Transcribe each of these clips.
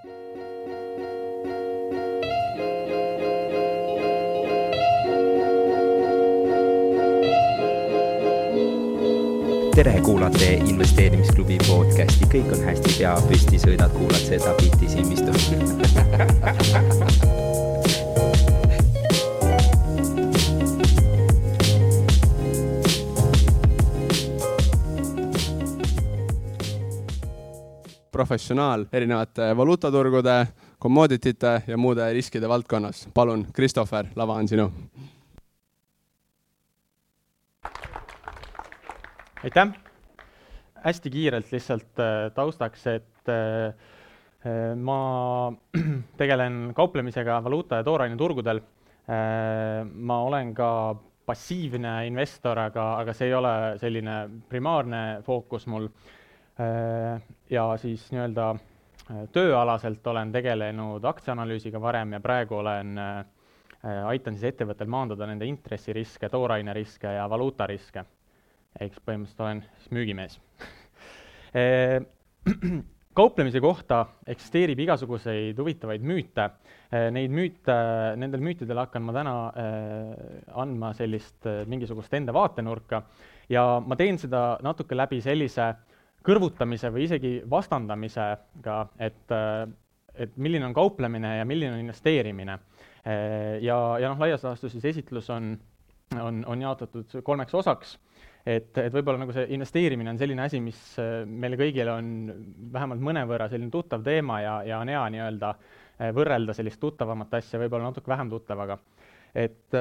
tere, kuulate investeerimisklubi podcasti, kõik on hästi, pea püsti, sõidad, kuulad seda bitti silmistu professionaal erinevate valuutaturgude, commoditite ja muude riskide valdkonnas. palun, Christopher, lava on sinu. aitäh! hästi kiirelt lihtsalt äh, taustaks, et äh, äh, ma tegelen kauplemisega valuuta ja tooraine turgudel. ma olen ka passiivne investor, aga, aga see ei ole selline primaarne fookus mul ja siis nii-öelda äh, tööalaselt olen tegelenud aktsiaanalüüsiga varem ja praegu olen, äh, aitan siis ettevõttel maandada nende intressiriske, tooraineriske ja valuutariske. siis põhimõtteliselt olen siis müügimees kauplemise kohta eksisteerib igasuguseid huvitavaid müüte. Neid müüte, nendel müütidel hakkan ma täna andma sellist mingisugust enda vaatenurka ja ma teen seda natuke läbi sellise kõrvutamise või isegi vastandamisega, et, et milline on kauplemine ja milline on investeerimine. ja, ja noh, laias laastus siis esitlus on, on, on jaotatud kolmeks osaks, et, et võib-olla nagu see investeerimine on selline asi, mis meile kõigile on vähemalt mõnevõrra selline tuttav teema ja, ja on hea nii-öelda võrrelda sellist tuttavamat asja võib-olla natuke vähem tuttavaga. et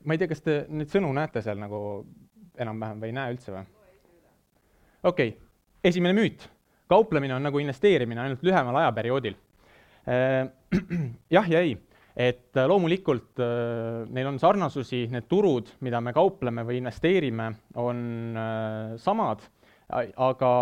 ma ei tea, kas te neid sõnu näete seal nagu enam-vähem või ei näe üldse või? Okei okay., esimene müüt. kauplemine on nagu investeerimine, ainult lühemal ajaperioodil. Äh, jah ja ei, et äh, loomulikult äh, neil on sarnasusi, need turud, mida me kaupleme või investeerime, on samad, aga,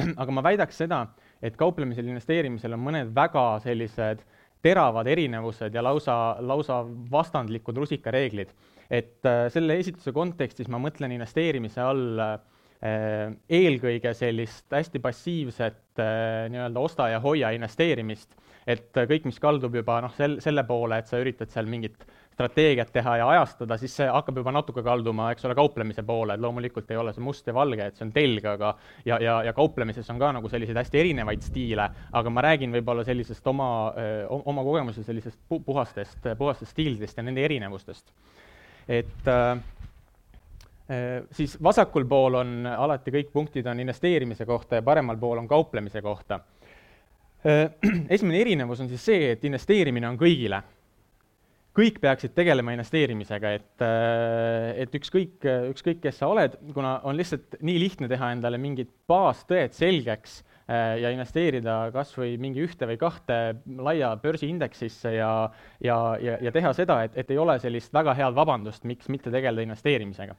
aga ma väidaks seda, et kauplemisel, investeerimisel on mõned väga sellised teravad erinevused ja lausa, lausa vastandlikud rusikareeglid. et selle esitluse kontekstis ma mõtlen investeerimise all äh, eelkõige sellist hästi passiivset äh, nii-öelda osta ja hoia investeerimist, et kõik, mis kaldub juba noh, sel-, selle poole, et sa üritad seal mingit strateegiat teha ja ajastada, siis see hakkab juba natuke kalduma, eks ole, kauplemise poole, et loomulikult ei ole see must ja valge, et see on telg, aga ja, ja, ja kauplemises on ka nagu selliseid hästi erinevaid stiile, aga ma räägin võib-olla sellisest oma, oma kogemuse sellisest pu-, puhastest, puhastest stiilidest ja nende erinevustest. et äh, Äh, siis vasakul pool on alati kõik punktid on investeerimise kohta ja paremal pool on kauplemise kohta. Äh, esimene erinevus on siis see, et investeerimine on kõigile kõik peaksid tegelema investeerimisega, et, äh, et ükskõik, ükskõik, kes sa oled, kuna on lihtsalt nii lihtne teha endale mingid baastõed selgeks ja investeerida kas või mingi ühte või kahte laia börsiindeksisse ja, ja, ja, ja teha seda, et, et ei ole sellist väga head vabandust, miks mitte tegeleda investeerimisega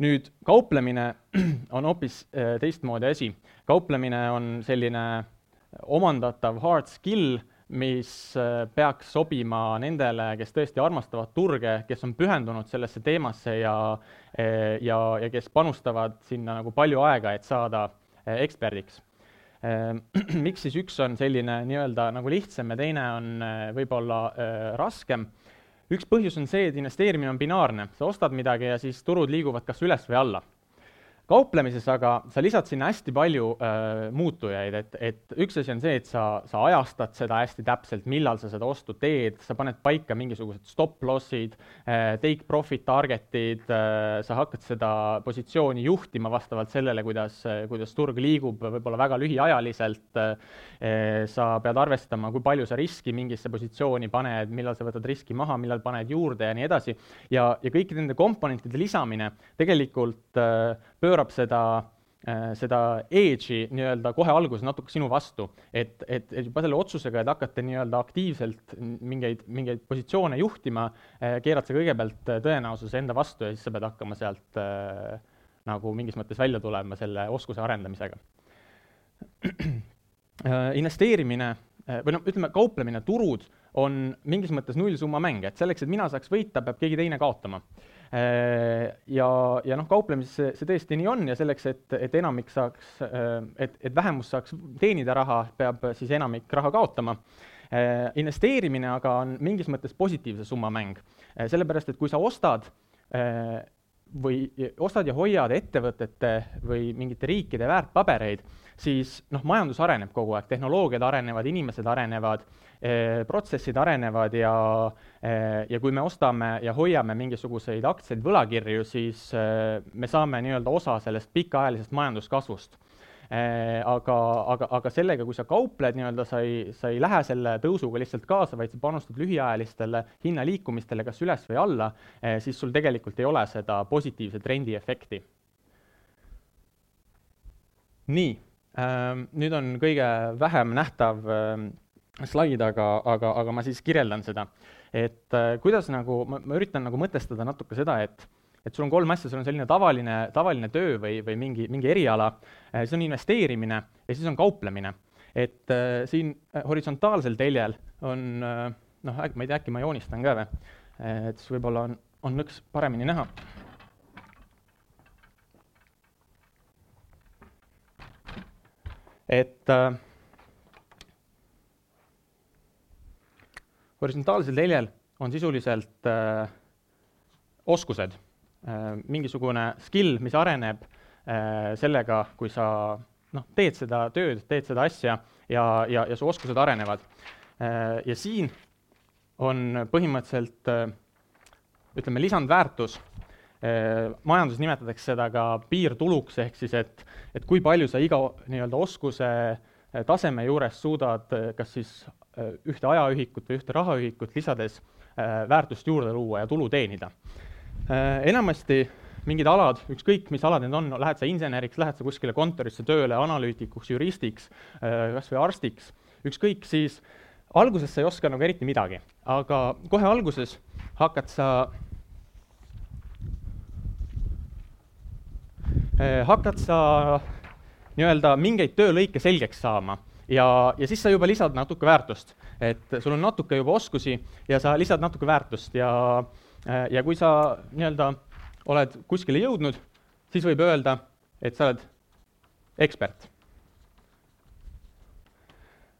nüüd kauplemine on hoopis äh, teistmoodi asi. kauplemine on selline omandatav hard skill, mis äh, peaks sobima nendele, kes tõesti armastavad turge, kes on pühendunud sellesse teemasse ja, äh, ja, ja kes panustavad sinna nagu palju aega, et saada eksperdiks. miks siis üks on selline nii-öelda nagu lihtsam ja teine on võib-olla raskem üks põhjus on see, et investeerimine on binaarne, sa ostad midagi ja siis turud liiguvad kas üles või alla kauplemises aga sa lisad sinna hästi palju äh, muutujaid, et, et üks asi on see, et sa, sa ajastad seda hästi täpselt, millal sa seda ostu teed, sa paned paika mingisugused stop loss'id äh,, take profit target'id äh,, sa hakkad seda positsiooni juhtima vastavalt sellele, kuidas äh,, kuidas turg liigub, võib-olla väga lühiajaliselt äh,, sa pead arvestama, kui palju sa riski mingisse positsiooni paned, millal sa võtad riski maha, millal paned juurde ja nii edasi, ja, ja kõikide nende komponentide lisamine tegelikult äh, pöörab seda äh, seda edge'i nii-öelda kohe alguses natuke sinu vastu, et, et, et juba selle otsusega, et hakata nii-öelda aktiivselt mingeid, mingeid positsioone juhtima, äh, keerad sa kõigepealt äh, tõenäosuse enda vastu ja siis sa pead hakkama sealt äh, nagu mingis mõttes välja tulema selle oskuse arendamisega. Investeerimine või noh, ütleme, kauplemine, turud on mingis mõttes nullsumma mäng, et selleks, et mina saaks võita, peab keegi teine kaotama ja, ja noh, kauplemises see, see tõesti nii on ja selleks, et, et enamik saaks, et, et vähemus saaks teenida raha, peab siis enamik raha kaotama. Investeerimine aga on mingis mõttes positiivse summa mäng, sellepärast et kui sa ostad või ostad ja hoiad ettevõtete või mingite riikide väärtpabereid, siis noh, majandus areneb kogu aeg, tehnoloogiad arenevad, inimesed arenevad protsessid arenevad ja eh, ja kui me ostame ja hoiame mingisuguseid aktsiaid, võlakirju, siis eh, me saame nii-öelda osa sellest pikaajalisest majanduskasvust Äh, aga, aga, aga sellega, kui sa kaupled nii-öelda, sa ei, sa ei lähe selle tõusuga lihtsalt kaasa, vaid sa panustad lühiajalistele hinnaliikumistele kas üles või alla, äh, siis sul tegelikult ei ole seda positiivse trendi efekti. nii, ähm, nüüd on kõige vähem nähtav ähm, slaid, aga, aga, aga ma siis kirjeldan seda, et äh, kuidas nagu, ma, ma üritan nagu mõtestada natuke seda, et et sul on kolm asja, sul on selline tavaline, tavaline töö või, või mingi, mingi eriala, eh, siis on investeerimine ja siis on kauplemine. et äh, siin horisontaalsel teljel on äh, noh, ma ei tea, äkki ma joonistan ka või, et siis võib-olla on, on nõks paremini näha. et äh, horisontaalsel teljel on sisuliselt äh, oskused Äh, mingisugune skill, mis areneb äh, sellega, kui sa noh, teed seda tööd, teed seda asja ja, ja, ja su oskused arenevad. Äh, ja siin on põhimõtteliselt ütleme, lisandväärtus, majanduses nimetatakse seda ka piirtuluks, ehk siis et, et kui palju sa iga nii-öelda oskuse taseme juures suudad kas siis ühte ajaühikut või ühte rahaühikut lisades väärtust juurde luua ja tulu teenida. Äh, enamasti mingid alad, ükskõik mis alad need on, lähed sa inseneriks, lähed sa kuskile kontorisse tööle, analüütikuks, juristiks, äh, kas või arstiks, ükskõik, siis alguses sa ei oska nagu eriti midagi, aga kohe alguses hakkad sa äh, hakkad sa nii-öelda mingeid töölõike selgeks saama ja, ja siis sa juba lisad natuke väärtust. et sul on natuke juba oskusi ja sa lisad natuke väärtust ja Äh, ja kui sa nii-öelda oled kuskile jõudnud, siis võib öelda, et sa oled ekspert.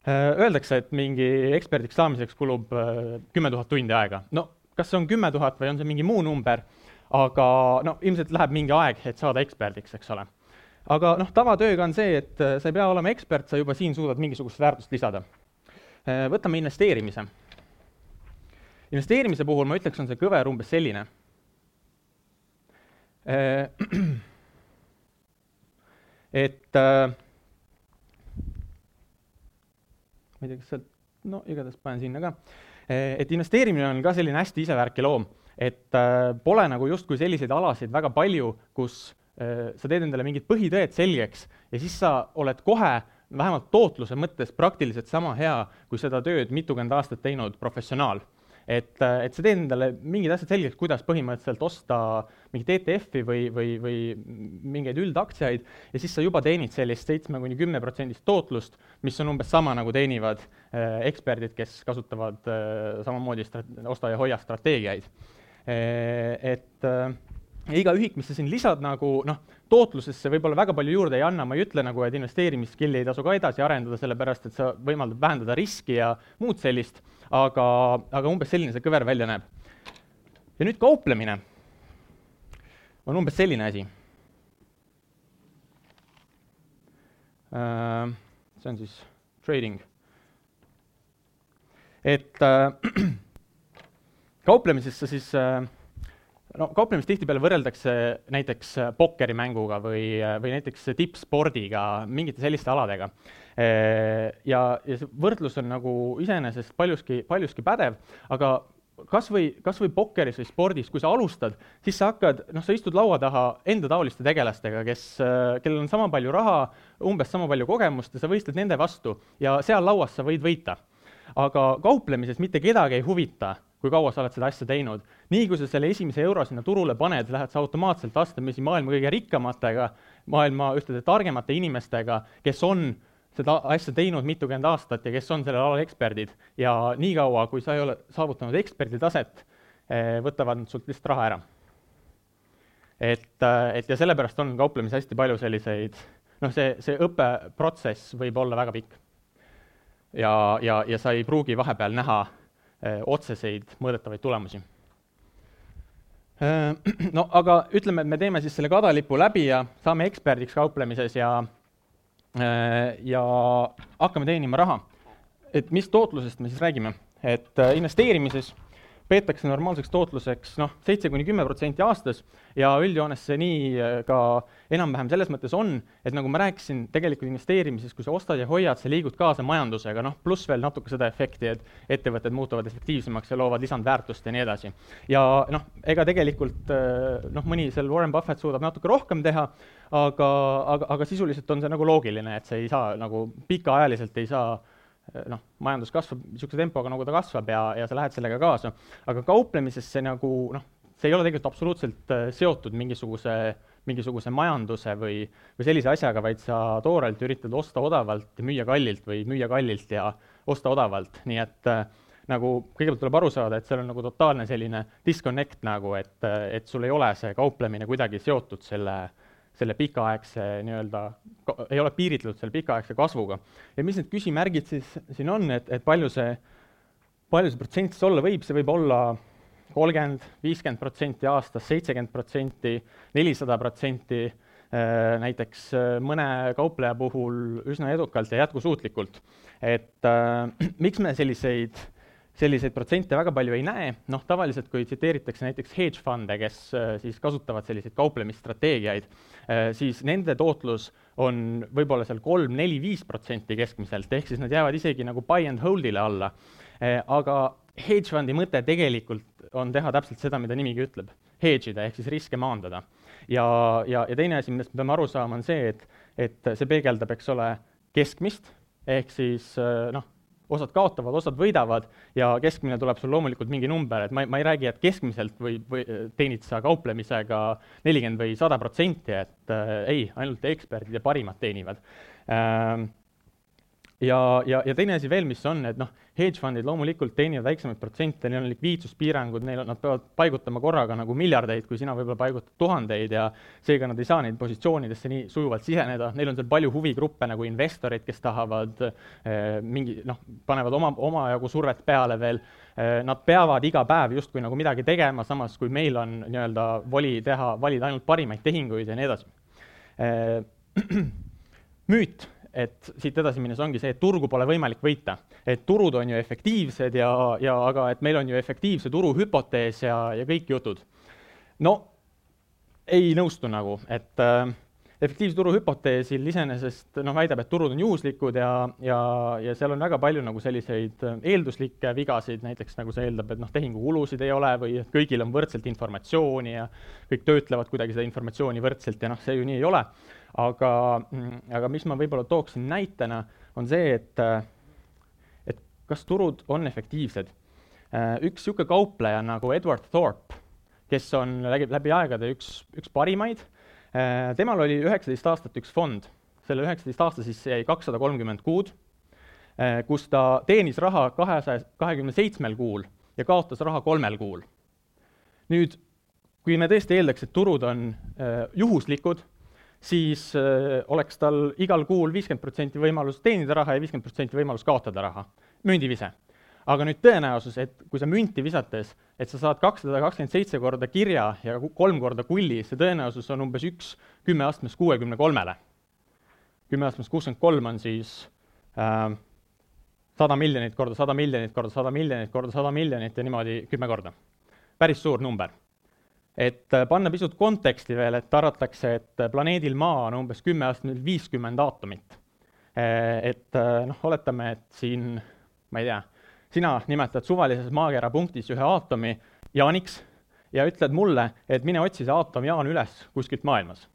Äh, öeldakse, et mingi eksperdiks saamiseks kulub äh, kümme tuhat tundi aega. no kas see on kümme tuhat või on see mingi muu number, aga no ilmselt läheb mingi aeg, et saada eksperdiks, eks ole. Aga noh, tavatööga on see, et sa ei pea olema ekspert, sa juba siin suudad mingisugust väärtust lisada. võtame investeerimise investeerimise puhul ma ütleks, on see kõver umbes selline. Äh, et äh, ma ei tea, kas sealt, no igatahes panen sinna ka, äh, et investeerimine on ka selline hästi isevärki loom, et pole nagu justkui selliseid alasid väga palju, kus sa teed endale mingid põhitõed selgeks ja siis sa oled kohe vähemalt tootluse mõttes praktiliselt sama hea, kui seda tööd mitukümmend aastat teinud professionaal et, et sa teed endale mingid asjad selgeks, kuidas põhimõtteliselt osta mingit ETF-i või, või, või mingeid üldaktsiaid ja siis sa juba teenid sellist seitsme kuni kümne protsendist tootlust, mis on umbes sama, nagu teenivad äh, eksperdid, kes kasutavad äh, samamoodi osta ja hoia strateegiaid äh,. et äh, ja iga ühik, mis sa siin lisad nagu noh, tootlusesse võib-olla väga palju juurde ei anna, ma ei ütle nagu, et investeerimisskill'i ei tasu ka edasi arendada, sellepärast et see võimaldab vähendada riski ja muud sellist aga, aga umbes selline see kõver välja näeb. ja nüüd kauplemine on umbes selline asi. Äh, see on siis trading. et äh, kauplemisesse siis äh, no kauplemist tihtipeale võrreldakse näiteks pokkerimänguga või, või näiteks tippspordiga, mingite selliste aladega. ja, ja see võrdlus on nagu iseenesest paljuski, paljuski pädev, aga kas või, kas või pokkeris või spordis, kui sa alustad, siis sa hakkad, noh, sa istud laua taha endataoliste tegelastega, kes, kellel on sama palju raha, umbes sama palju kogemust ja sa võistled nende vastu ja seal lauas sa võid võita. aga kauplemises mitte kedagi ei huvita kui kaua sa oled seda asja teinud. nii kui sa selle esimese euro sinna turule paned, lähed sa automaatselt vastamisi maailma kõige rikkamatega, maailma ühtede targemate inimestega, kes on seda asja teinud mitukümmend aastat ja kes on sellel alal eksperdid. ja niikaua, kui sa ei ole saavutanud eksperdi taset, eh, võtavad nad sult lihtsalt raha ära. et, et ja sellepärast on kauplemises hästi palju selliseid, noh, see, see õppeprotsess võib olla väga pikk. ja, ja, ja sa ei pruugi vahepeal näha otseseid mõõdetavaid tulemusi no aga ütleme, et me teeme siis selle kadalipu läbi ja saame eksperdiks kauplemises ja, ja hakkame teenima raha. et mis tootlusest me siis räägime, et investeerimises peetakse normaalseks tootluseks noh, seitse kuni kümme protsenti aastas ja üldjoones see nii äh, ka enam-vähem selles mõttes on, et nagu ma rääkisin, tegelikult investeerimises, kui sa ostad ja hoiad, sa liigud kaasa majandusega, noh, pluss veel natuke seda efekti, et ettevõtted muutuvad efektiivsemaks ja loovad lisandväärtust ja nii edasi. ja noh, ega tegelikult äh, noh, mõni seal Warren Buffett suudab natuke rohkem teha, aga, aga, aga sisuliselt on see nagu loogiline, et see ei saa nagu pikaajaliselt ei saa noh, majandus kasvab niisuguse tempoga, nagu ta kasvab ja, ja sa lähed sellega kaasa. aga kauplemises see nagu noh, see ei ole tegelikult absoluutselt eh, seotud mingisuguse, mingisuguse majanduse või, või sellise asjaga, vaid sa toorelt üritad osta odavalt ja müüa kallilt või müüa kallilt ja osta odavalt, nii et äh, nagu kõigepealt tuleb aru saada, et seal on nagu totaalne selline disconnect nagu, et, et sul ei ole see kauplemine kuidagi seotud selle äh, selle pikaaegse nii-öelda, ei ole piiritletud selle pikaaegse kasvuga. ja mis need küsimärgid siis siin on, et, et palju see, palju see protsent siis olla võib, see võib olla kolmkümmend, viiskümmend protsenti aastas, seitsekümmend protsenti, nelisada protsenti, äh, näiteks äh, mõne kaupleja puhul üsna edukalt ja jätkusuutlikult. et äh, miks me selliseid äh, selliseid protsente väga palju ei näe, noh tavaliselt kui tsiteeritakse näiteks hedge fund'e, kes äh, siis kasutavad selliseid kauplemisstrateegiaid, äh, siis nende tootlus on võib-olla seal kolm, neli, viis protsenti keskmiselt, ehk siis nad jäävad isegi nagu buy and hold'ile alla. Äh, aga hedge fund'i mõte tegelikult on teha täpselt seda, mida nimigi ütleb, hedge ida ehk siis riske maandada. ja, ja, ja teine asi, millest me peame aru saama, on see, et, et see peegeldab, eks ole, keskmist, ehk siis noh, osad kaotavad, osad võidavad ja keskmine tuleb sul loomulikult mingi number, et ma ei, ma ei räägi, et keskmiselt või, või teenid sa kauplemisega nelikümmend või sada protsenti, et äh, ei, ainult eksperdid ja parimad teenivad. Ähm, ja, ja, ja teine asi veel, mis on, et noh, hedge fundid loomulikult teenivad väiksemaid protsente, neil on likviidsuspiirangud, neil on, nad peavad paigutama korraga nagu miljardeid, kui sina võib-olla paigutad tuhandeid ja seega nad ei saa neid positsioonidesse nii sujuvalt siseneda, neil on seal palju huvigruppe nagu investorid, kes tahavad eh, mingi noh, panevad oma, omajagu survet peale veel. Eh,, nad peavad iga päev justkui nagu midagi tegema, samas kui meil on nii-öelda voli teha, valida ainult parimaid tehinguid ja nii edasi. Eh,. müüt et siit edasi minnes ongi see, et turgu pole võimalik võita. et turud on ju efektiivsed ja, ja aga et meil on ju efektiivse turu hüpotees ja, ja kõik jutud. no ei nõustu nagu, et äh, efektiivse turu hüpoteesil iseenesest noh, väidab, et turud on juhuslikud ja, ja, ja seal on väga palju nagu selliseid äh, eelduslikke vigasid, näiteks nagu see eeldab, et noh, tehingukulusid ei ole või et kõigil on võrdselt informatsiooni ja kõik töötlevad kuidagi seda informatsiooni võrdselt ja noh, see ju nii ei ole aga, mm, aga mis ma võib-olla tooksin näitena, on see, et, et kas turud on efektiivsed. üks niisugune kaupleja nagu Edward Thorpe, kes on läbi, läbi aegade üks, üks parimaid, temal oli üheksateist aastat üks fond, selle üheksateist aasta sisse jäi kakssada kolmkümmend kuud, kus ta teenis raha kahesaja, kahekümne seitsmel kuul ja kaotas raha kolmel kuul. nüüd, kui me tõesti eeldaks, et turud on äh, juhuslikud, siis äh, oleks tal igal kuul viiskümmend protsenti võimalus teenida raha ja viiskümmend protsenti võimalus kaotada raha. mündivise. aga nüüd tõenäosus, et kui sa münti visates, et sa saad kakssada kakskümmend seitse korda kirja ja kolm korda kulli, see tõenäosus on umbes üks kümme astmes kuuekümne kolmele. kümme astmes kuuskümmend kolm on siis äh, sada miljonit korda sada miljonit korda sada miljonit korda sada miljonit ja niimoodi kümme korda. päris suur number et äh, panna pisut konteksti veel, et arvatakse, et äh, planeedil Maa on umbes kümme aastat viiskümmend aatomit. Äh, et noh, oletame, et siin, ma ei tea, sina nimetad suvalises maakera punktis ühe aatomi jaaniks ja ütled mulle, et mine otsi see aatom jaan üles kuskilt maailmas.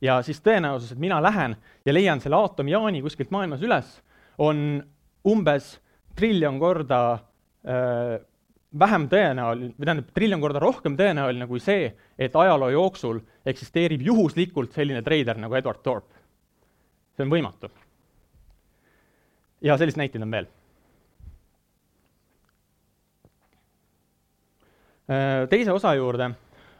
ja siis tõenäosus, et mina lähen ja leian selle aatomi jaani kuskilt maailmas üles, on umbes triljon korda öö, vähem tõenäoline, või tähendab, triljon korda rohkem tõenäoline kui see, et ajaloo jooksul eksisteerib juhuslikult selline treider nagu Edward Thorpe. see on võimatu. ja selliseid näiteid on veel. Äh, teise osa juurde,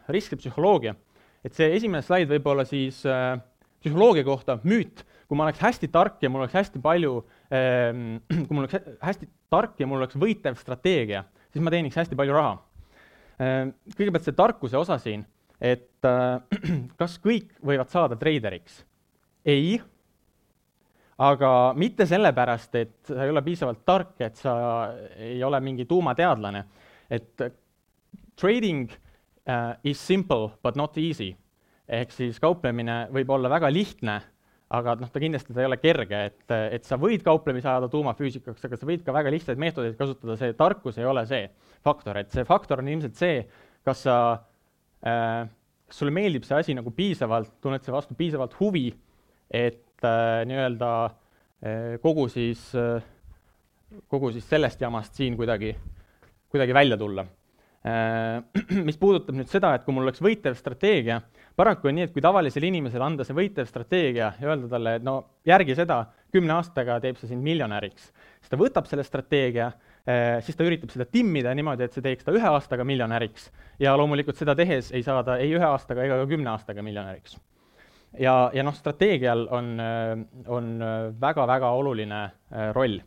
riskipsühholoogia. et see esimene slaid võib olla siis äh, psühholoogia kohta müüt, kui ma oleks hästi tark ja mul oleks hästi palju äh,, kui mul oleks hästi tark ja mul oleks võitev strateegia, siis ma teeniks hästi palju raha äh,. kõigepealt see tarkuse osa siin, et äh, kas kõik võivad saada treideriks? ei aga mitte sellepärast, et sa ei ole piisavalt tark, et sa ei ole mingi tuumateadlane. et trading uh, is simple but not easy. ehk siis kauplemine võib olla väga lihtne, aga noh, ta kindlasti ta ei ole kerge, et, et sa võid kauplemise ajada tuumafüüsikaks, aga sa võid ka väga lihtsaid meetodeid kasutada, see tarkus ei ole see faktor, et see faktor on ilmselt see, kas sa äh,, kas sulle meeldib see asi nagu piisavalt, tunned sa vastu piisavalt huvi, et äh, nii-öelda äh, kogu siis äh,, kogu siis sellest jamast siin kuidagi, kuidagi välja tulla äh,. mis puudutab nüüd seda, et kui mul oleks võitev strateegia, paraku on nii, et kui tavalisele inimesele anda see võitev strateegia ja öelda talle, et no järgi seda, kümne aastaga teeb see sind miljonäriks, siis ta võtab selle strateegia äh,, siis ta üritab seda timmida niimoodi, et see teeks ta ühe aastaga miljonäriks ja loomulikult seda tehes ei saa ta ei ühe aastaga ega ka kümne aastaga miljonäriks ja, ja noh, strateegial on, on väga-väga oluline äh, roll.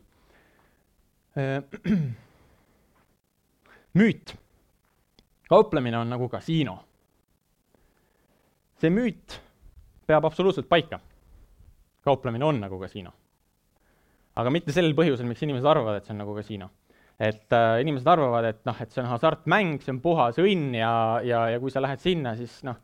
müüt. kauplemine on nagu kasiino. See müüt peab absoluutselt paika. kauplemine on nagu kasiino. aga mitte sellel põhjusel, miks inimesed arvavad, et see on nagu kasiino et äh, inimesed arvavad, et noh, et see on hasartmäng, see on puhas õnn ja, ja, ja kui sa lähed sinna, siis noh,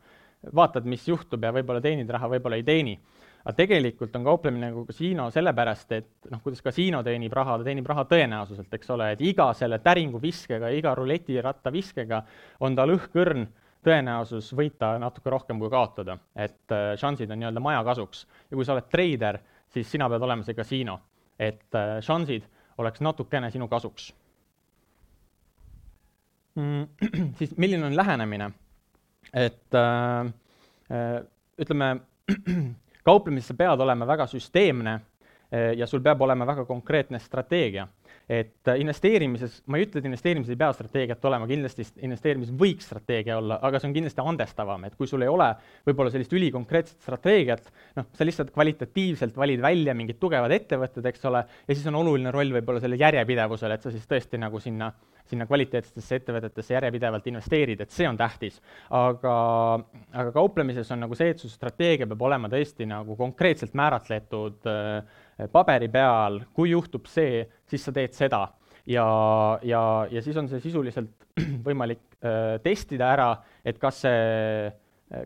vaatad, mis juhtub ja võib-olla teenid raha, võib-olla ei teeni. aga tegelikult on kauplemine nagu kasiino sellepärast, et noh, kuidas kasiino teenib raha, ta teenib raha tõenäosuselt, eks ole, et iga selle täringuviskega, iga ruletiratta viskega on tal õhkõrn tõenäosus võita natuke rohkem kui kaotada, et äh, šansid on nii-öelda maja kasuks. ja kui sa oled treider, siis sina pead olema see kasiino, et äh, šansid oleks natukene sinu kasuks mm,. siis milline on lähenemine? et äh, äh ütleme, kauplemises sa pead olema väga süsteemne ja sul peab olema väga konkreetne strateegia. Et äh, investeerimises, ma ei ütle, et investeerimises ei pea strateegiat olema, kindlasti investeerimises võiks strateegia olla, aga see on kindlasti andestavam, et kui sul ei ole võib-olla sellist ülikonkreetset strateegiat, noh, sa lihtsalt kvalitatiivselt valid välja mingid tugevad ettevõtted, eks ole, ja siis on oluline roll võib-olla sellel järjepidevusel, et sa siis tõesti nagu sinna sinna kvaliteetsetesse ettevõtetesse järjepidevalt investeerid, et see on tähtis. aga, aga kauplemises on nagu see, et su strateegia peab olema tõesti nagu konkreetselt määratletud äh, paberi peal, kui juhtub see, siis sa teed seda. ja, ja, ja siis on see sisuliselt võimalik äh, testida ära, et kas see,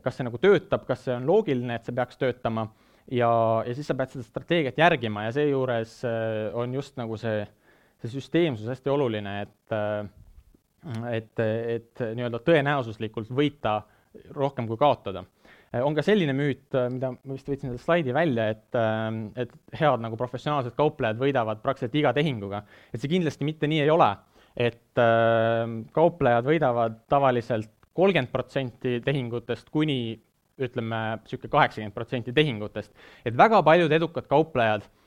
kas see nagu töötab, kas see on loogiline, et see peaks töötama ja, ja siis sa pead seda strateegiat järgima ja seejuures äh, on just nagu see see süsteemsus hästi oluline, et, äh, et, et nii-öelda tõenäosuslikult võita rohkem kui kaotada. On ka selline müüt, mida ma vist võtsin selle slaidi välja, et, et head nagu professionaalsed kauplejad võidavad praktiliselt iga tehinguga. et see kindlasti mitte nii ei ole, et äh, kauplejad võidavad tavaliselt kolmkümmend protsenti tehingutest kuni ütleme, niisugune kaheksakümmend protsenti tehingutest. et väga paljud edukad kauplejad Äh,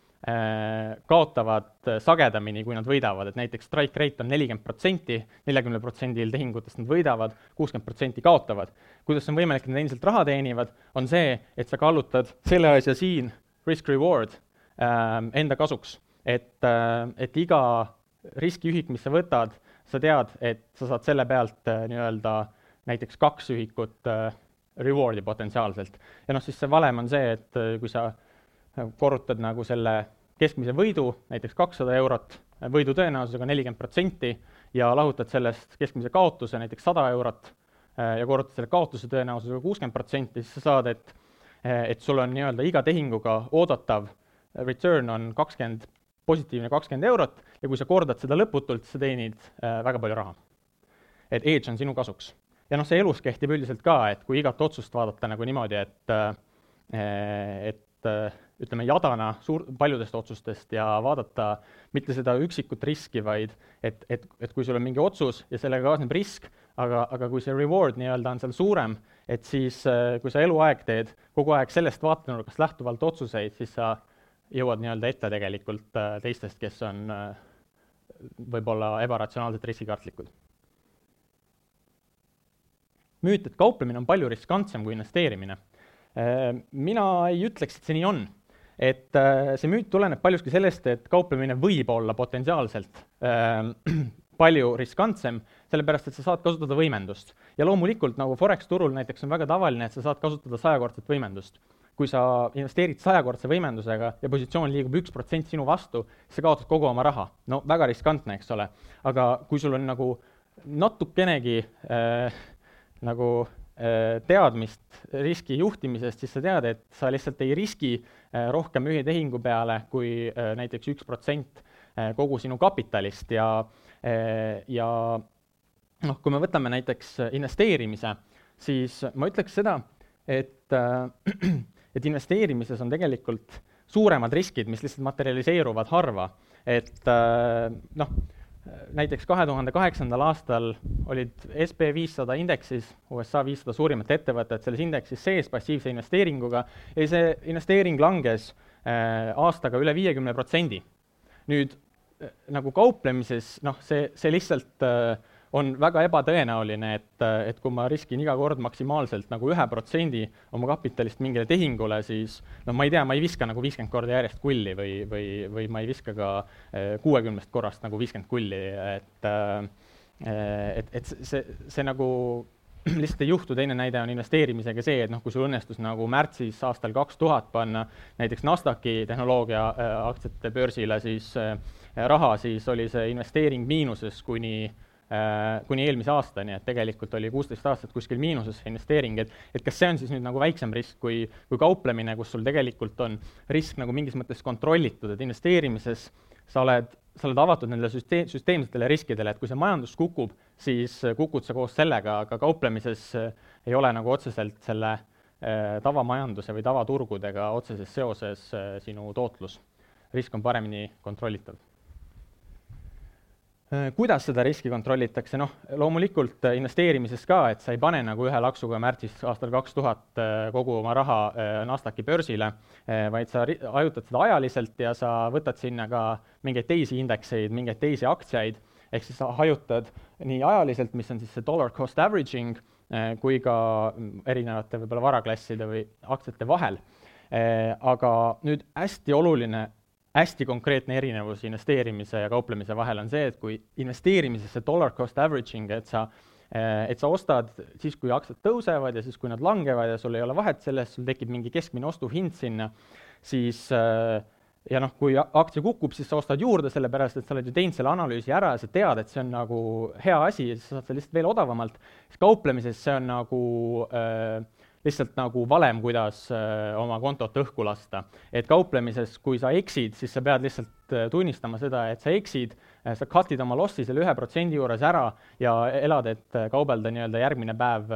kaotavad äh, sagedamini, kui nad võidavad, et näiteks strike rate on nelikümmend protsenti, neljakümnel protsendil tehingutest nad võidavad, kuuskümmend protsenti kaotavad. kuidas on võimalik, et nad endiselt raha teenivad, on see, et sa kallutad selle asja siin, risk-reward äh,, enda kasuks. et äh,, et iga riskiühik, mis sa võtad, sa tead, et sa saad selle pealt äh, nii-öelda näiteks kaks ühikut äh, reward'i potentsiaalselt. ja noh, siis see valem on see, et äh, kui sa korrutad nagu selle keskmise võidu, näiteks kakssada eurot, võidu tõenäosusega nelikümmend protsenti ja lahutad sellest keskmise kaotuse, näiteks sada eurot, ja korrutad selle kaotuse tõenäosusega kuuskümmend protsenti, siis sa saad, et et sul on nii-öelda iga tehinguga oodatav return on kakskümmend, positiivne kakskümmend eurot ja kui sa kordad seda lõputult, sa teenid äh, väga palju raha. et edge on sinu kasuks. ja noh, see elus kehtib üldiselt ka, et kui igat otsust vaadata nagu niimoodi, et äh, et äh, ütleme, jadana suur, paljudest otsustest ja vaadata mitte seda üksikut riski, vaid et, et, et kui sul on mingi otsus ja sellega kaasneb risk, aga, aga kui see reward nii-öelda on seal suurem, et siis äh, kui sa eluaeg teed kogu aeg sellest vaatenurgast lähtuvalt otsuseid, siis sa jõuad nii-öelda ette tegelikult äh, teistest, kes on äh, võib-olla ebaratsionaalselt riskikartlikud müüt, et kauplemine on palju riskantsem kui investeerimine. mina ei ütleks, et see nii on. Et see müüt tuleneb paljuski sellest, et kauplemine võib olla potentsiaalselt palju riskantsem, sellepärast et sa saad kasutada võimendust. ja loomulikult nagu Forex turul näiteks on väga tavaline, et sa saad kasutada sajakordset võimendust. kui sa investeerid sajakordse võimendusega ja positsioon liigub üks protsent sinu vastu, siis sa kaotad kogu oma raha. no väga riskantne, eks ole. aga kui sul on nagu natukenegi äh, nagu äh, teadmist riski juhtimisest, siis sa tead, et sa lihtsalt ei riski äh, rohkem ühe tehingu peale kui äh, näiteks üks protsent äh, kogu sinu kapitalist ja äh, ja noh, kui me võtame näiteks investeerimise, siis ma ütleks seda, et, äh, et investeerimises on tegelikult suuremad riskid, mis lihtsalt materialiseeruvad harva. et äh, noh, näiteks kahe tuhande kaheksandal aastal olid SB viissada indeksis, USA viissada suurimat ettevõtet selles indeksis sees passiivse investeeringuga ja see investeering langes äh, aastaga üle viiekümne protsendi. nüüd Äh, nagu kauplemises, noh, see, see lihtsalt äh, on väga ebatõenäoline, et, et kui ma riskin iga kord maksimaalselt nagu ühe protsendi oma kapitalist mingile tehingule, siis no ma ei tea, ma ei viska nagu viiskümmend korda järjest kulli või, või, või ma ei viska ka kuuekümnest korrast nagu viiskümmend kulli, et et, et see, see nagu lihtsalt ei juhtu, teine näide on investeerimisega see, et noh, kui sul õnnestus nagu märtsis aastal kaks tuhat panna näiteks NASDAQi tehnoloogia aktsiate börsile, siis raha, siis oli see investeering miinuses kuni äh, kuni eelmise aastani, et tegelikult oli kuusteist aastat kuskil miinuses see investeering, et et kas see on siis nüüd nagu väiksem risk kui, kui kauplemine, kus sul tegelikult on risk nagu mingis mõttes kontrollitud, et investeerimises sa oled, sa oled avatud nendele süsteem, süsteemsetele riskidele, et kui see majandus kukub, siis kukud sa koos sellega, aga kauplemises ei ole nagu otseselt selle äh, tavamajanduse või tavaturgudega otseses seoses äh, sinu tootlus. risk on paremini kontrollitav Äh, kuidas seda riski kontrollitakse, noh, loomulikult äh, investeerimises ka, et sa ei pane nagu ühe laksuga märtsis aastal kaks tuhat äh, kogu oma raha NASDAQi börsile, vaid sa hajutad seda ajaliselt ja sa võtad sinna ka mingeid teisi indekseid, mingeid teisi aktsiaid, ehk siis sa hajutad nii ajaliselt, mis on siis see dollar cost averaging, kui ka mm, erinevate võib-olla varaklasside või aktsiate vahel. Aga nüüd hästi oluline hästi konkreetne erinevus investeerimise ja kauplemise vahel on see, et kui investeerimises see dollar cost averaging, et sa eh, et sa ostad siis, kui aktsiad tõusevad ja siis, kui nad langevad ja sul ei ole vahet selles, sul tekib mingi keskmine ostuhind sinna, siis eh, ja noh, kui aktsia kukub, siis sa ostad juurde, sellepärast et sa oled ju teinud selle analüüsi ära ja sa tead, et see on nagu hea asi ja siis sa saad seda lihtsalt veel odavamalt, siis kauplemises see on nagu äh, lihtsalt nagu valem, kuidas äh, oma kontot õhku lasta. et kauplemises, kui sa eksid, siis sa pead lihtsalt äh, tunnistama seda, et sa eksid, äh, sa cut'id oma lossi selle ühe protsendi juures ära ja elad, et kaubelda nii-öelda järgmine päev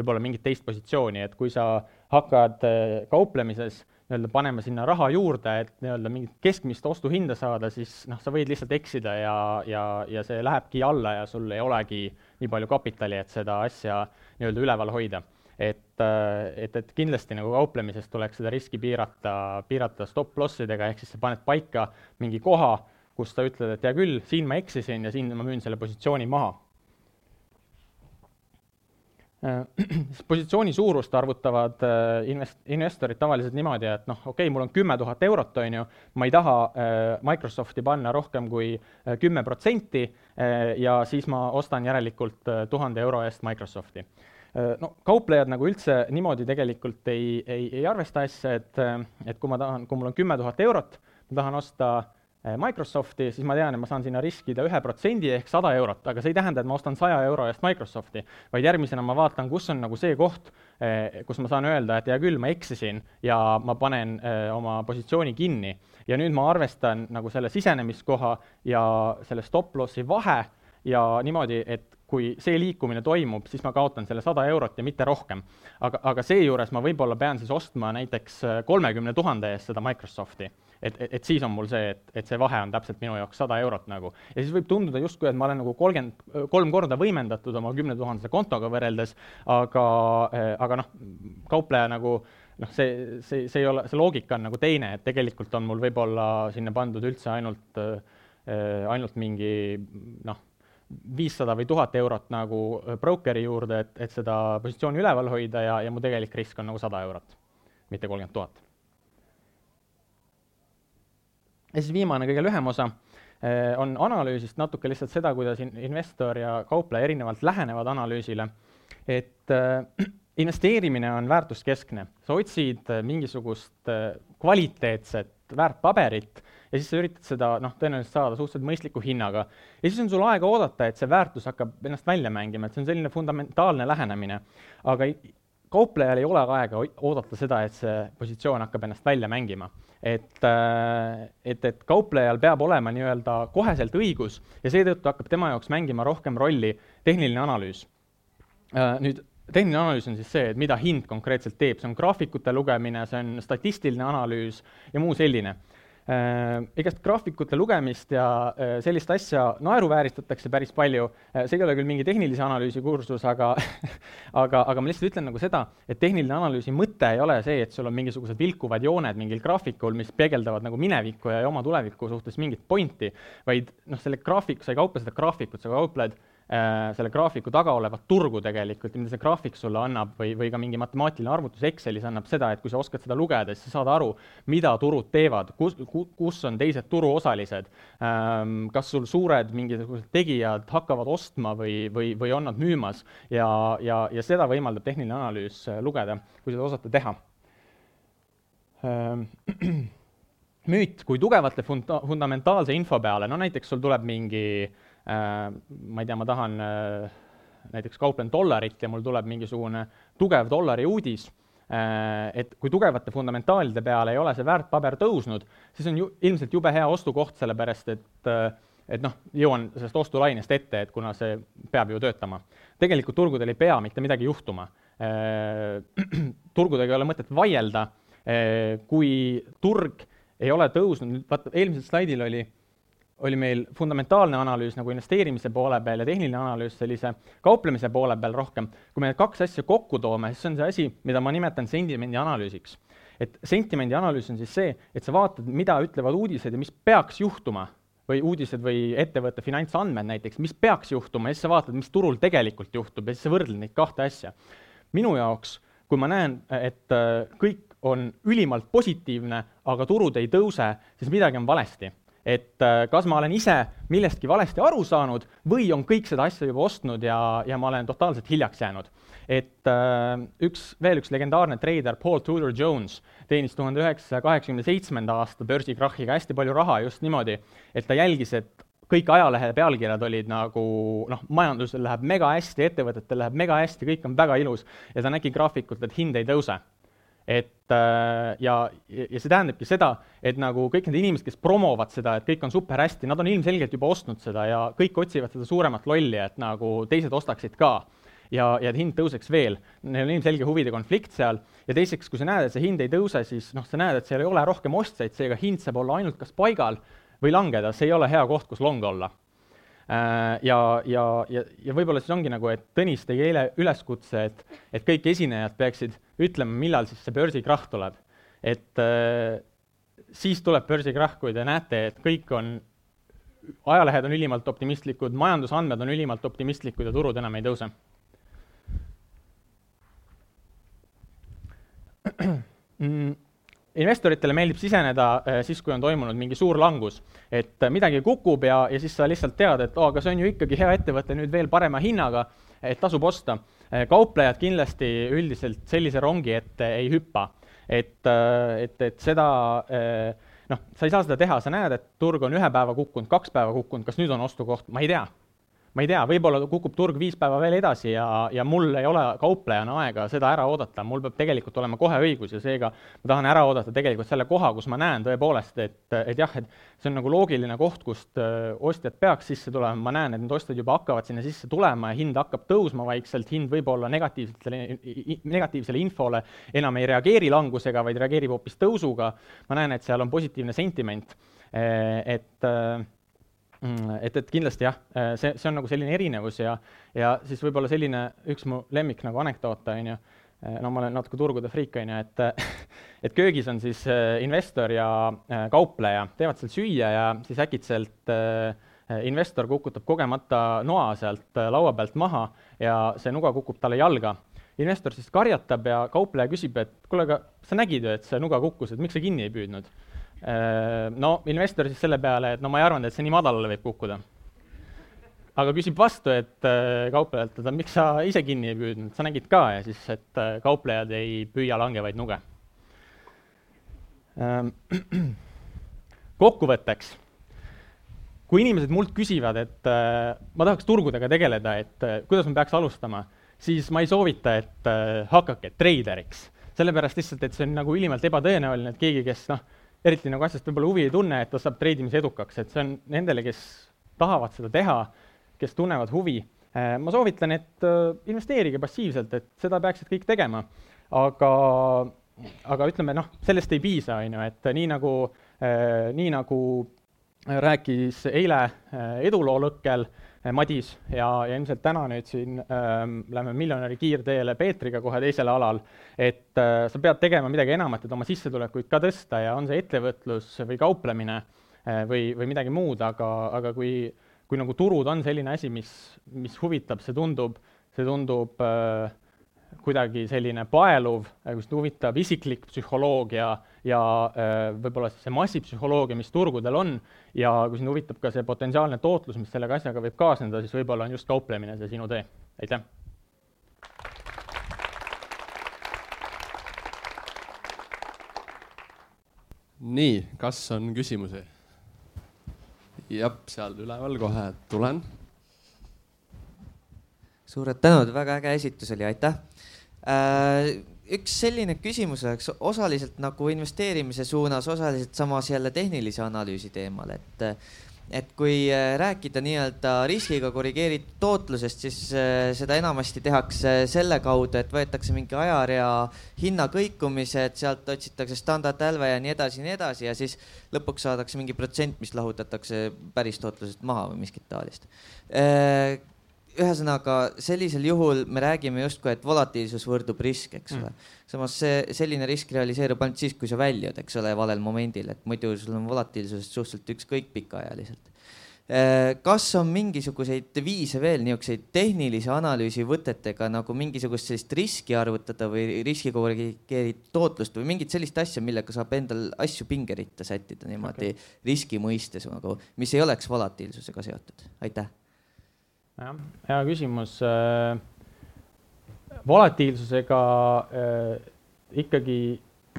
võib-olla mingit teist positsiooni, et kui sa hakkad kauplemises nii-öelda panema sinna raha juurde, et nii-öelda mingit keskmist ostuhinda saada, siis noh, sa võid lihtsalt eksida ja, ja, ja see lähebki alla ja sul ei olegi nii palju kapitali, et seda asja nii-öelda üleval hoida et, äh, et, et kindlasti nagu kauplemises tuleks seda riski piirata, piirata stop-lossidega, ehk siis sa paned paika mingi koha, kus sa ütled, et hea küll, siin ma eksisin ja siin ma müün selle positsiooni maha. Äh, positsiooni suurust arvutavad äh, invest-, investorid tavaliselt niimoodi, et noh, okei okay,, mul on kümme tuhat eurot, on ju, ma ei taha Microsofti panna rohkem kui kümme protsenti ja siis ma ostan järelikult tuhande euro eest Microsofti no kauplejad nagu üldse niimoodi tegelikult ei, ei, ei arvesta asja, et, et kui ma tahan, kui mul on kümme tuhat eurot, ma tahan osta äh, Microsofti, siis ma tean, et ma saan sinna riskida ühe protsendi ehk sada eurot, aga see ei tähenda, et ma ostan saja euro eest Microsofti, vaid järgmisena ma vaatan, kus on nagu see koht, äh, kus ma saan öelda, et hea küll, ma eksisin ja ma panen oma positsiooni kinni. ja nüüd ma arvestan nagu selle sisenemiskoha ja selle stop-lossi vahe ja niimoodi, et kui see liikumine toimub, siis ma kaotan selle sada eurot ja mitte rohkem. aga, aga seejuures ma võib-olla pean siis ostma näiteks äh, kolmekümne tuhande eest seda Microsofti. et, et, et siis on mul see, et, et see vahe on täpselt minu jaoks sada eurot nagu. ja siis võib tunduda justkui, et ma olen nagu kolmkümmend, äh, kolm korda võimendatud oma kümnetuhandese kontoga võrreldes, aga, äh, aga noh, kaupleja nagu noh, see, see, see ei ole, see loogika on nagu teine, et tegelikult on mul võib-olla sinna pandud üldse ainult, ainult mingi noh, viissada või tuhat eurot nagu broker'i juurde, et, et seda positsiooni üleval hoida ja, ja mu tegelik risk on nagu sada eurot, mitte kolmkümmend tuhat. ja siis viimane, kõige lühem osa on analüüsist natuke lihtsalt seda, kuidas investor ja kaupleja erinevalt lähenevad analüüsile, et investeerimine on väärtuskeskne, sa otsid äh, mingisugust äh, kvaliteetset väärtpaberit ja siis sa üritad seda noh, tõenäoliselt saada suhteliselt mõistliku hinnaga. ja siis on sul aega oodata, et see väärtus hakkab ennast välja mängima, et see on selline fundamentaalne lähenemine. aga kauplejal ei ole aega oodata seda, et see positsioon hakkab ennast välja mängima. et, äh, et, et kauplejal peab olema nii-öelda koheselt õigus ja seetõttu hakkab tema jaoks mängima rohkem rolli tehniline analüüs. Nüüd tehniline analüüs on siis see, et mida hind konkreetselt teeb, see on graafikute lugemine, see on statistiline analüüs ja muu selline. Äh, igast graafikute lugemist ja äh, sellist asja naeruvääristatakse päris palju, äh, see ei ole küll mingi tehnilise analüüsi kursus, aga aga, aga ma lihtsalt ütlen nagu seda, et tehniline analüüsi mõte ei ole see, et sul on mingisugused vilkuvad jooned mingil graafikul, mis peegeldavad nagu minevikku ja oma tuleviku suhtes mingit pointi, vaid noh, selle graafik, sa ei kauple seda graafikut, sa kaupled Äh, selle graafiku taga olevat turgu tegelikult mida see graafik sulle annab või, või ka mingi matemaatiline arvutus Excelis annab seda, et kui sa oskad seda lugeda, siis sa saad aru, mida turud teevad, kus, kus on teised turuosalised, ähm, kas sul suured mingisugused tegijad hakkavad ostma või, või, või on nad müümas ja, ja, ja seda võimaldab tehniline analüüs äh, lugeda, kui seda osata teha. Ähm, müüt kui tugevate funda-, fundamentaalse info peale, no näiteks sul tuleb mingi äh, Äh, ma ei tea, ma tahan äh, näiteks kauplen dollarit ja mul tuleb mingisugune tugev dollari uudis, äh, et kui tugevate fundamentaalide peale ei ole see väärtpaber tõusnud, siis on ju ilmselt jube hea ostukoht, sellepärast et et noh, jõuan sellest ostulainest ette, et kuna see peab ju töötama. tegelikult turgudel ei pea mitte midagi juhtuma. turgudega ei ole mõtet vaielda, kui turg ei ole tõusnud, vaata eelmisel slaidil oli oli meil fundamentaalne analüüs nagu investeerimise poole peal ja tehniline analüüs sellise kauplemise poole peal rohkem. kui me need kaks asja kokku toome, siis on see asi, mida ma nimetan sentimendi analüüsiks. et sentimendi analüüs on siis see, et sa vaatad, mida ütlevad uudised ja mis peaks juhtuma või uudised või ettevõtte finantsandmed näiteks, mis peaks juhtuma ja siis sa vaatad, mis turul tegelikult juhtub ja siis sa võrdled neid kahte asja. minu jaoks, kui ma näen, et kõik on ülimalt positiivne, aga turud ei tõuse, siis midagi on valesti et äh, kas ma olen ise millestki valesti aru saanud või on kõik seda asja juba ostnud ja, ja ma olen totaalselt hiljaks jäänud. et äh, üks, veel üks legendaarne treider, Paul Tudor Jones, teenis tuhande üheksasaja kaheksakümne seitsmenda aasta börsikrahhiga hästi palju raha just niimoodi, et ta jälgis, et kõik ajalehe pealkirjad olid nagu noh, majandusel läheb mega hästi, ettevõtetel läheb mega hästi, kõik on väga ilus ja ta nägi graafikult, et hind ei tõuse et äh, ja, ja see tähendabki seda, et nagu kõik need inimesed, kes promovad seda, et kõik on super hästi, nad on ilmselgelt juba ostnud seda ja kõik otsivad seda suuremat lolli, et nagu teised ostaksid ka. ja, ja hind tõuseks veel, neil on ilmselge huvide konflikt seal. Ja teiseks, kui sa näed, et see hind ei tõuse, siis noh, sa näed, et seal ei ole rohkem ostjaid, seega hind saab olla ainult kas paigal või langeda, see ei ole hea koht, kus long olla ja, ja, ja, ja võib-olla siis ongi nagu, et Tõnis tegi eile üleskutse, et, et kõik esinejad peaksid ütlema, millal siis see börsikrahh tuleb. et äh, siis tuleb börsikrahh, kui te näete, et kõik on, ajalehed on ülimalt optimistlikud, majandusandmed on ülimalt optimistlikud ja turud enam ei tõuse mm investoritele meeldib siseneda äh, siis, kui on toimunud mingi suur langus, et äh, midagi kukub ja, ja siis sa lihtsalt tead, et oo, aga see on ju ikkagi hea ettevõte nüüd veel parema hinnaga, et tasub osta. Äh, kauplejad kindlasti üldiselt sellise rongi ette ei hüppa, et, et, et seda noh, sa ei saa seda teha, sa näed, et turg on ühe päeva kukkunud, kaks päeva kukkunud, kas nüüd on ostukoht, ma ei tea ma ei tea, võib-olla kukub turg viis päeva veel edasi ja, ja mul ei ole kauplejana aega seda ära oodata, mul peab tegelikult olema kohe õigus ja seega ma tahan ära oodata tegelikult selle koha, kus ma näen tõepoolest, et, et jah, et see on nagu loogiline koht, kust äh, ostjad peaks sisse tulema, ma näen, et need ostjad juba hakkavad sinna sisse tulema ja hind hakkab tõusma vaikselt, hind võib olla negatiivsetele, negatiivsele infole. Enam ei reageeri langusega, vaid reageerib hoopis tõusuga, ma näen, et seal on positiivne sentiment, äh, et äh, et, et kindlasti jah, äh, see, see on nagu selline erinevus ja, ja siis võib-olla selline üks mu lemmik nagu anekdoote, on ju, äh, no ma olen natuke turgude friik, on ju, et et köögis on siis äh, investor ja kaupleja, teevad seal süüa ja siis äkitselt investor kukutab kogemata noa sealt laua pealt maha ja see nuga kukub talle jalga. investor siis karjatab ja kaupleja küsib, et kuule, aga sa nägid ju, et see nuga kukkus, et miks sa kinni ei püüdnud? No investor siis selle peale, et no ma ei arvanud, et see nii madalale võib kukkuda. Aga küsib vastu, et kauplejalt, et miks sa ise kinni ei püüdnud, sa nägid ka ja siis, et kauplejad ei püüa langevaid nuge. Kokkuvõtteks, kui inimesed mult küsivad, et ma tahaks turgudega tegeleda, et kuidas ma peaks alustama, siis ma ei soovita, et hakake treideriks, sellepärast lihtsalt, et see on nagu ülimalt ebatõenäoline, et keegi, kes noh, eriti nagu asjast võib-olla huvi ei tunne, et ta saab treidimise edukaks, et see on nendele, kes tahavad seda teha, kes tunnevad huvi. ma soovitan, et investeerige passiivselt, et seda peaksid kõik tegema, aga aga ütleme noh, sellest ei piisa, on ju, et nii nagu, nii nagu rääkis eile eduloo lõkkel Madis ja, ja ilmselt täna nüüd siin ähm, lähme miljonäri kiirteele Peetriga kohe teisele alal, et äh, sa pead tegema midagi enamat, et oma sissetulekuid ka tõsta ja on see ettevõtlus või kauplemine äh, või, või midagi muud, aga, aga kui, kui nagu turud on selline asi, mis, mis huvitab, see tundub, see tundub äh, kuidagi selline paeluv, kui sind huvitab isiklik psühholoogia ja äh, võib-olla siis see massipsühholoogia, mis turgudel on, ja kui sind huvitab ka see potentsiaalne tootlus, mis sellega asjaga võib kaasneda, siis võib-olla on just kauplemine see sinu tee. aitäh! nii, kas on küsimusi? jah, seal üleval kohe tulen suured tänud, väga äge esitus oli, aitäh. Äh, üks selline küsimus oleks osaliselt nagu investeerimise suunas, osaliselt samas jälle tehnilise analüüsi teemal, et et kui äh, rääkida nii-öelda riskiga korrigeeritud tootlusest, siis äh, seda enamasti tehakse selle kaudu, et võetakse mingi ajarea hinnakõikumised, sealt otsitakse standardhälve ja nii edasi ja nii edasi ja siis lõpuks saadakse mingi protsent, mis lahutatakse päris tootlusest maha või miskit taolist ühesõnaga sellisel juhul me räägime justkui, et volatiilsus võrdub risk, eks ole mm.. samas see, selline risk realiseerub ainult siis, kui sa väljud, eks ole, valel momendil, et muidu sul on volatiilsusest suhteliselt ükskõik pikaajaliselt. Äh, kas on mingisuguseid viise veel niisuguseid tehnilise analüüsi võtetega nagu mingisugust sellist riski arvutada või riski korrigeeritud tootlust või mingit sellist asja, millega saab endal asju pingeritta sättida niimoodi okay. riski mõistes nagu, mis ei oleks volatiilsusega seotud? aitäh jah, hea küsimus. Äh, volatiilsusega äh, ikkagi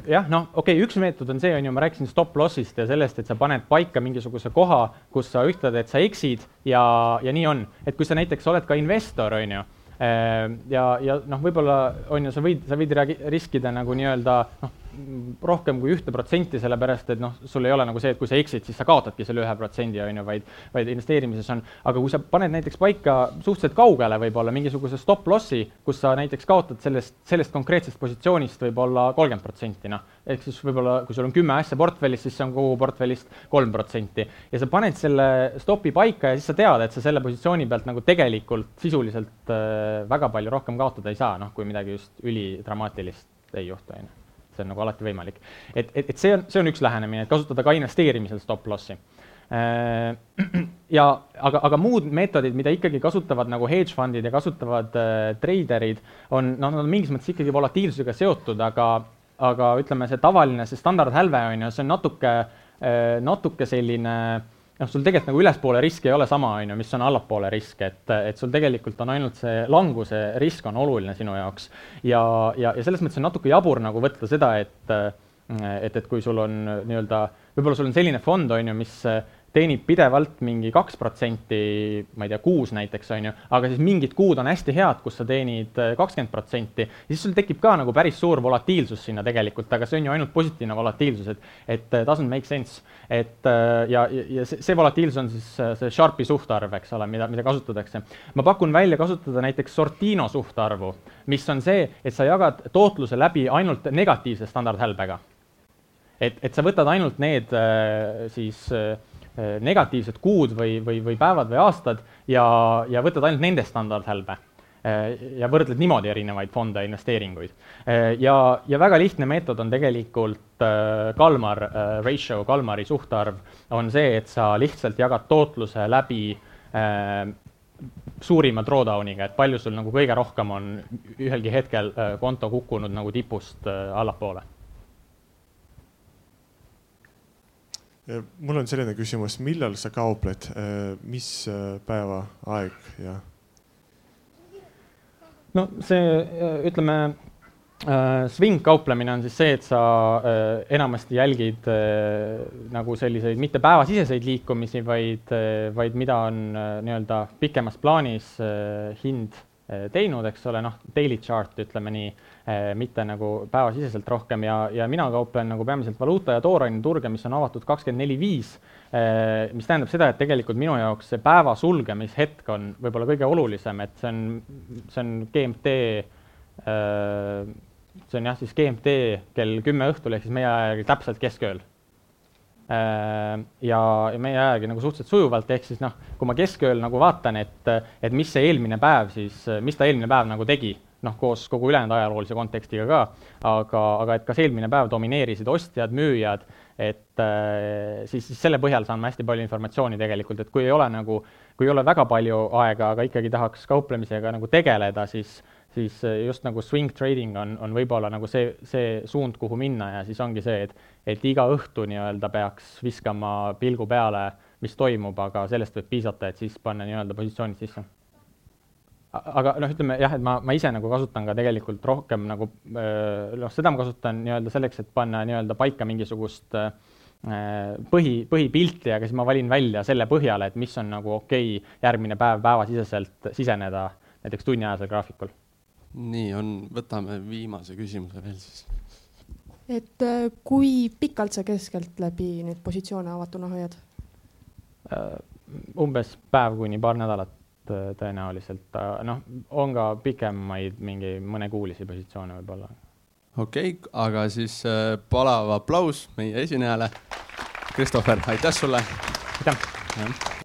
jah, noh, okei okay,, üks meetod on see, on ju, ma rääkisin stop loss'ist ja sellest, et sa paned paika mingisuguse koha, kus sa ütled, et sa eksid ja, ja nii on. et kui sa näiteks oled ka investor, on ju, äh, ja, ja noh, võib-olla on ju, sa võid, sa võid riskida nagu nii-öelda noh, rohkem kui ühte protsenti, sellepärast et noh, sul ei ole nagu see, et kui sa eksid, siis sa kaotadki selle ühe protsendi, on ju, vaid, vaid investeerimises on, aga kui sa paned näiteks paika suhteliselt kaugele võib-olla mingisuguse stop loss'i, kus sa näiteks kaotad sellest, sellest konkreetsest positsioonist võib-olla kolmkümmend protsenti, noh, ehk siis võib-olla kui sul on kümme asja portfellis, siis see on kogu portfellist kolm protsenti. Ja sa paned selle stopi paika ja siis sa tead, et sa selle positsiooni pealt nagu tegelikult sisuliselt äh, väga palju rohkem kaotada ei saa, noh, kui midagi just ülidramaatilist ei juhtu, on ju see on nagu alati võimalik. et, et, et see on, see on üks lähenemine, et kasutada ka investeerimisel stop loss'i. Äh, ja aga, aga muud meetodid, mida ikkagi kasutavad nagu hedge fundid ja kasutavad äh, treiderid, on, noh, nad on mingis mõttes ikkagi volatiilsusega seotud, aga, aga ütleme, see tavaline, see standardhälve on ju, see on natuke, äh, natuke selline äh, noh, sul tegelikult nagu ülespoole risk ei ole sama, on ju, mis on allapoole risk, et, et sul tegelikult on ainult see languse risk on oluline sinu jaoks. ja, ja, ja selles mõttes on natuke jabur nagu võtta seda, et, et, et kui sul on nii-öelda, võib-olla sul on selline fond, on ju, mis teenib pidevalt mingi kaks protsenti, ma ei tea, kuus näiteks, on ju, aga siis mingid kuud on hästi head, kus sa teenid äh, kakskümmend protsenti, siis sul tekib ka nagu päris suur volatiilsus sinna tegelikult, aga see on ju ainult positiivne volatiilsus, et, et äh, doesn't make sense. et äh, ja, ja see, volatiilsus on siis see Sharpi suhtarv, eks ole, mida, mida kasutatakse. ma pakun välja kasutada näiteks Sortino suhtarvu, mis on see, et sa jagad tootluse läbi ainult negatiivse standardhälbega. et, et sa võtad ainult need siis Äh, negatiivsed kuud või, või, või päevad või aastad ja, ja võtad ainult nende standardhälbe. ja võrdled niimoodi erinevaid fonde, investeeringuid. ja, ja väga lihtne meetod on tegelikult Kalmar ratio, Kalmari suhtarv, on see, et sa lihtsalt jagad tootluse läbi suurima drawdown'iga, et palju sul nagu kõige rohkem on ühelgi hetkel konto kukkunud nagu tipust allapoole mul on selline küsimus, millal sa kaupled, äh, mis äh, päeva aeg ja? no see, äh, ütleme äh,, swing kauplemine on siis see, et sa äh, enamasti jälgid äh, nagu selliseid mitte päevasiseseid liikumisi, vaid, vaid mida on nii-öelda pikemas plaanis hind teinud, eks ole, noh, daily chart ütleme nii mitte nagu päevasiseselt rohkem ja, ja mina kauplen nagu peamiselt valuuta ja tooraineturge, mis on avatud kakskümmend neli viis, eh, mis tähendab seda, et tegelikult minu jaoks see päeva sulgemishetk on võib-olla kõige olulisem, et see on, see on GMT, eh, see on jah, siis GMT kell kümme õhtul ehk siis meie aja järgi täpselt keskööl. Ja, ja meie aja järgi nagu suhteliselt sujuvalt, ehk siis noh, kui ma keskööl nagu vaatan, et, et mis see eelmine päev siis, mis ta eelmine päev nagu tegi noh, koos kogu ülejäänud ajaloolise kontekstiga ka, aga, aga et kas eelmine päev domineerisid ostjad, müüjad, et äh, siis, siis selle põhjal saan ma hästi palju informatsiooni tegelikult, et kui ei ole nagu, kui ei ole väga palju aega, aga ikkagi tahaks kauplemisega nagu tegeleda, siis, siis just nagu swing trading on, on võib-olla nagu see, see suund, kuhu minna ja siis ongi see, et, et iga õhtu nii-öelda peaks viskama pilgu peale, mis toimub, aga sellest võib piisata, et siis panna nii-öelda positsioonid sisse aga noh, ütleme jah, et ma, ma ise nagu kasutan ka tegelikult rohkem nagu noh, seda ma kasutan nii-öelda selleks, et panna nii-öelda paika mingisugust põhi, põhipilti, aga siis ma valin välja selle põhjal, et mis on nagu okei okay, järgmine päev päevasiseselt siseneda näiteks tunniajasel graafikul. nii on, võtame viimase küsimuse veel siis. et kui pikalt sa keskeltläbi neid positsioone avatuna hoiad? umbes päev kuni paar nädalat Äh, tõenäoliselt, noh, on ka pikemaid mingi mõnekuulisi positsioone võib-olla. okei okay,, aga siis äh, palav aplaus meie esinejale. Christopher, aitäh sulle. aitäh.